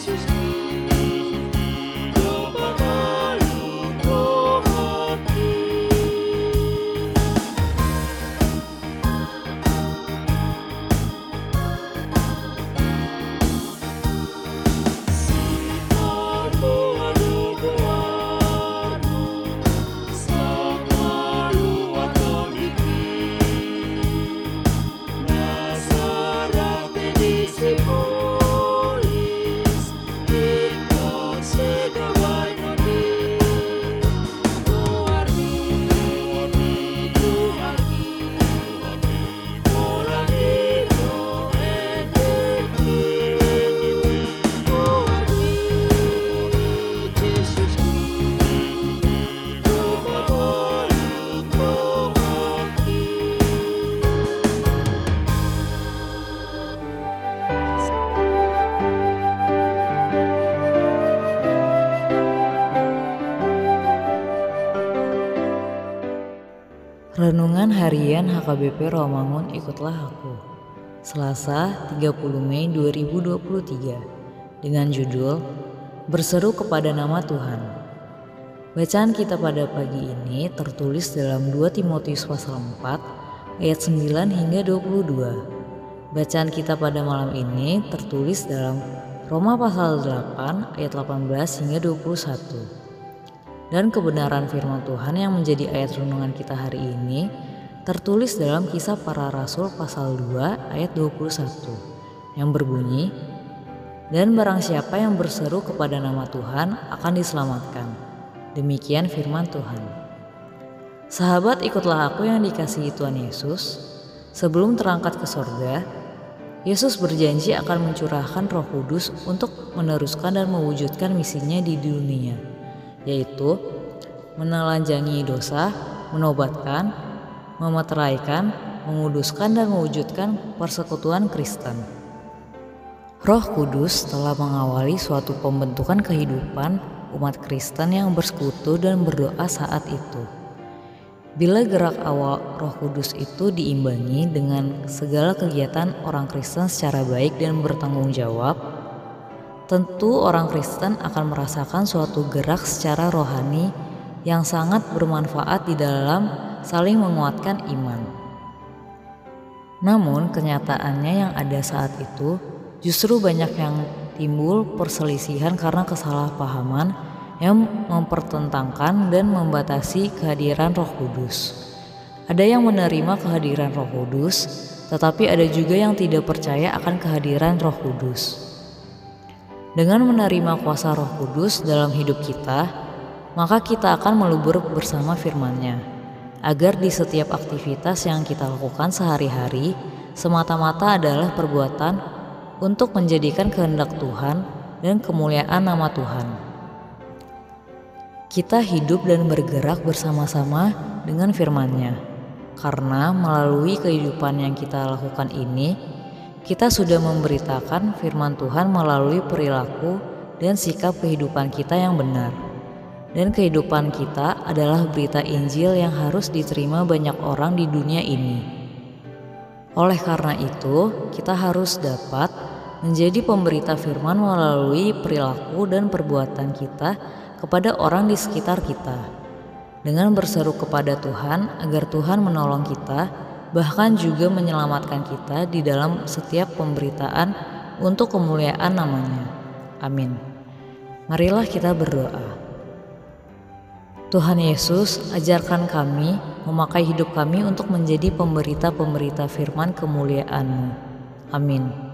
This is Renungan Harian HKBP Rawamangun Ikutlah Aku. Selasa 30 Mei 2023 Dengan judul Berseru kepada nama Tuhan. Bacaan kita pada pagi ini tertulis dalam 2 Timotius pasal 4 ayat 9 hingga 22 Bacaan kita pada malam ini tertulis dalam Roma pasal 8 ayat 18 hingga 21 dan kebenaran firman Tuhan yang menjadi ayat renungan kita hari ini tertulis dalam kisah para rasul pasal 2 ayat 21 yang berbunyi dan barang siapa yang berseru kepada nama Tuhan akan diselamatkan. Demikian firman Tuhan. Sahabat ikutlah aku yang dikasihi Tuhan Yesus. Sebelum terangkat ke sorga, Yesus berjanji akan mencurahkan roh kudus untuk meneruskan dan mewujudkan misinya di dunia yaitu menelanjangi dosa, menobatkan, memeteraikan, menguduskan dan mewujudkan persekutuan Kristen. Roh Kudus telah mengawali suatu pembentukan kehidupan umat Kristen yang bersekutu dan berdoa saat itu. Bila gerak awal Roh Kudus itu diimbangi dengan segala kegiatan orang Kristen secara baik dan bertanggung jawab, tentu orang Kristen akan merasakan suatu gerak secara rohani yang sangat bermanfaat di dalam saling menguatkan iman. Namun, kenyataannya yang ada saat itu justru banyak yang timbul perselisihan karena kesalahpahaman yang mempertentangkan dan membatasi kehadiran Roh Kudus. Ada yang menerima kehadiran Roh Kudus, tetapi ada juga yang tidak percaya akan kehadiran Roh Kudus. Dengan menerima kuasa Roh Kudus dalam hidup kita, maka kita akan melubur bersama firman-Nya, agar di setiap aktivitas yang kita lakukan sehari-hari semata-mata adalah perbuatan untuk menjadikan kehendak Tuhan dan kemuliaan nama Tuhan. Kita hidup dan bergerak bersama-sama dengan firman-Nya, karena melalui kehidupan yang kita lakukan ini, kita sudah memberitakan firman Tuhan melalui perilaku dan sikap kehidupan kita yang benar. Dan kehidupan kita adalah berita Injil yang harus diterima banyak orang di dunia ini. Oleh karena itu, kita harus dapat menjadi pemberita firman melalui perilaku dan perbuatan kita kepada orang di sekitar kita. Dengan berseru kepada Tuhan agar Tuhan menolong kita bahkan juga menyelamatkan kita di dalam setiap pemberitaan untuk kemuliaan namanya. Amin. Marilah kita berdoa. Tuhan Yesus, ajarkan kami memakai hidup kami untuk menjadi pemberita-pemberita firman kemuliaan-Mu. Amin.